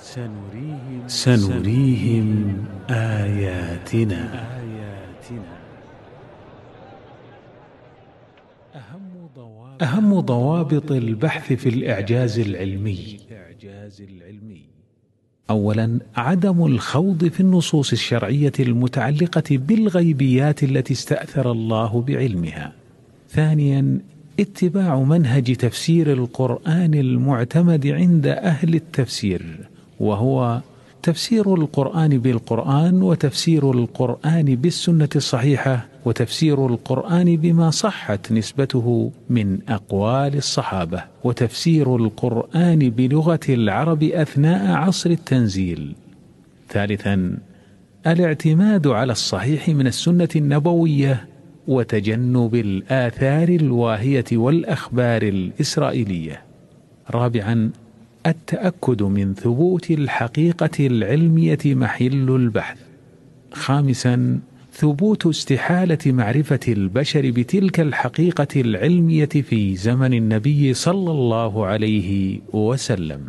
سنريهم, سنريهم آياتنا. أهم ضوابط البحث في الإعجاز العلمي. أولا عدم الخوض في النصوص الشرعية المتعلقة بالغيبيات التي استأثر الله بعلمها. ثانيا اتباع منهج تفسير القرآن المعتمد عند أهل التفسير. وهو تفسير القرآن بالقرآن وتفسير القرآن بالسنة الصحيحة وتفسير القرآن بما صحت نسبته من أقوال الصحابة وتفسير القرآن بلغة العرب أثناء عصر التنزيل. ثالثا الاعتماد على الصحيح من السنة النبوية وتجنب الآثار الواهية والأخبار الإسرائيلية. رابعا التأكد من ثبوت الحقيقة العلمية محل البحث. خامسا ثبوت استحالة معرفة البشر بتلك الحقيقة العلمية في زمن النبي صلى الله عليه وسلم.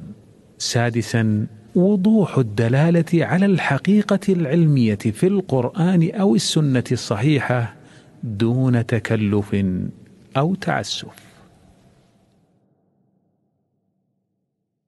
سادسا وضوح الدلالة على الحقيقة العلمية في القرآن أو السنة الصحيحة دون تكلف أو تعسف.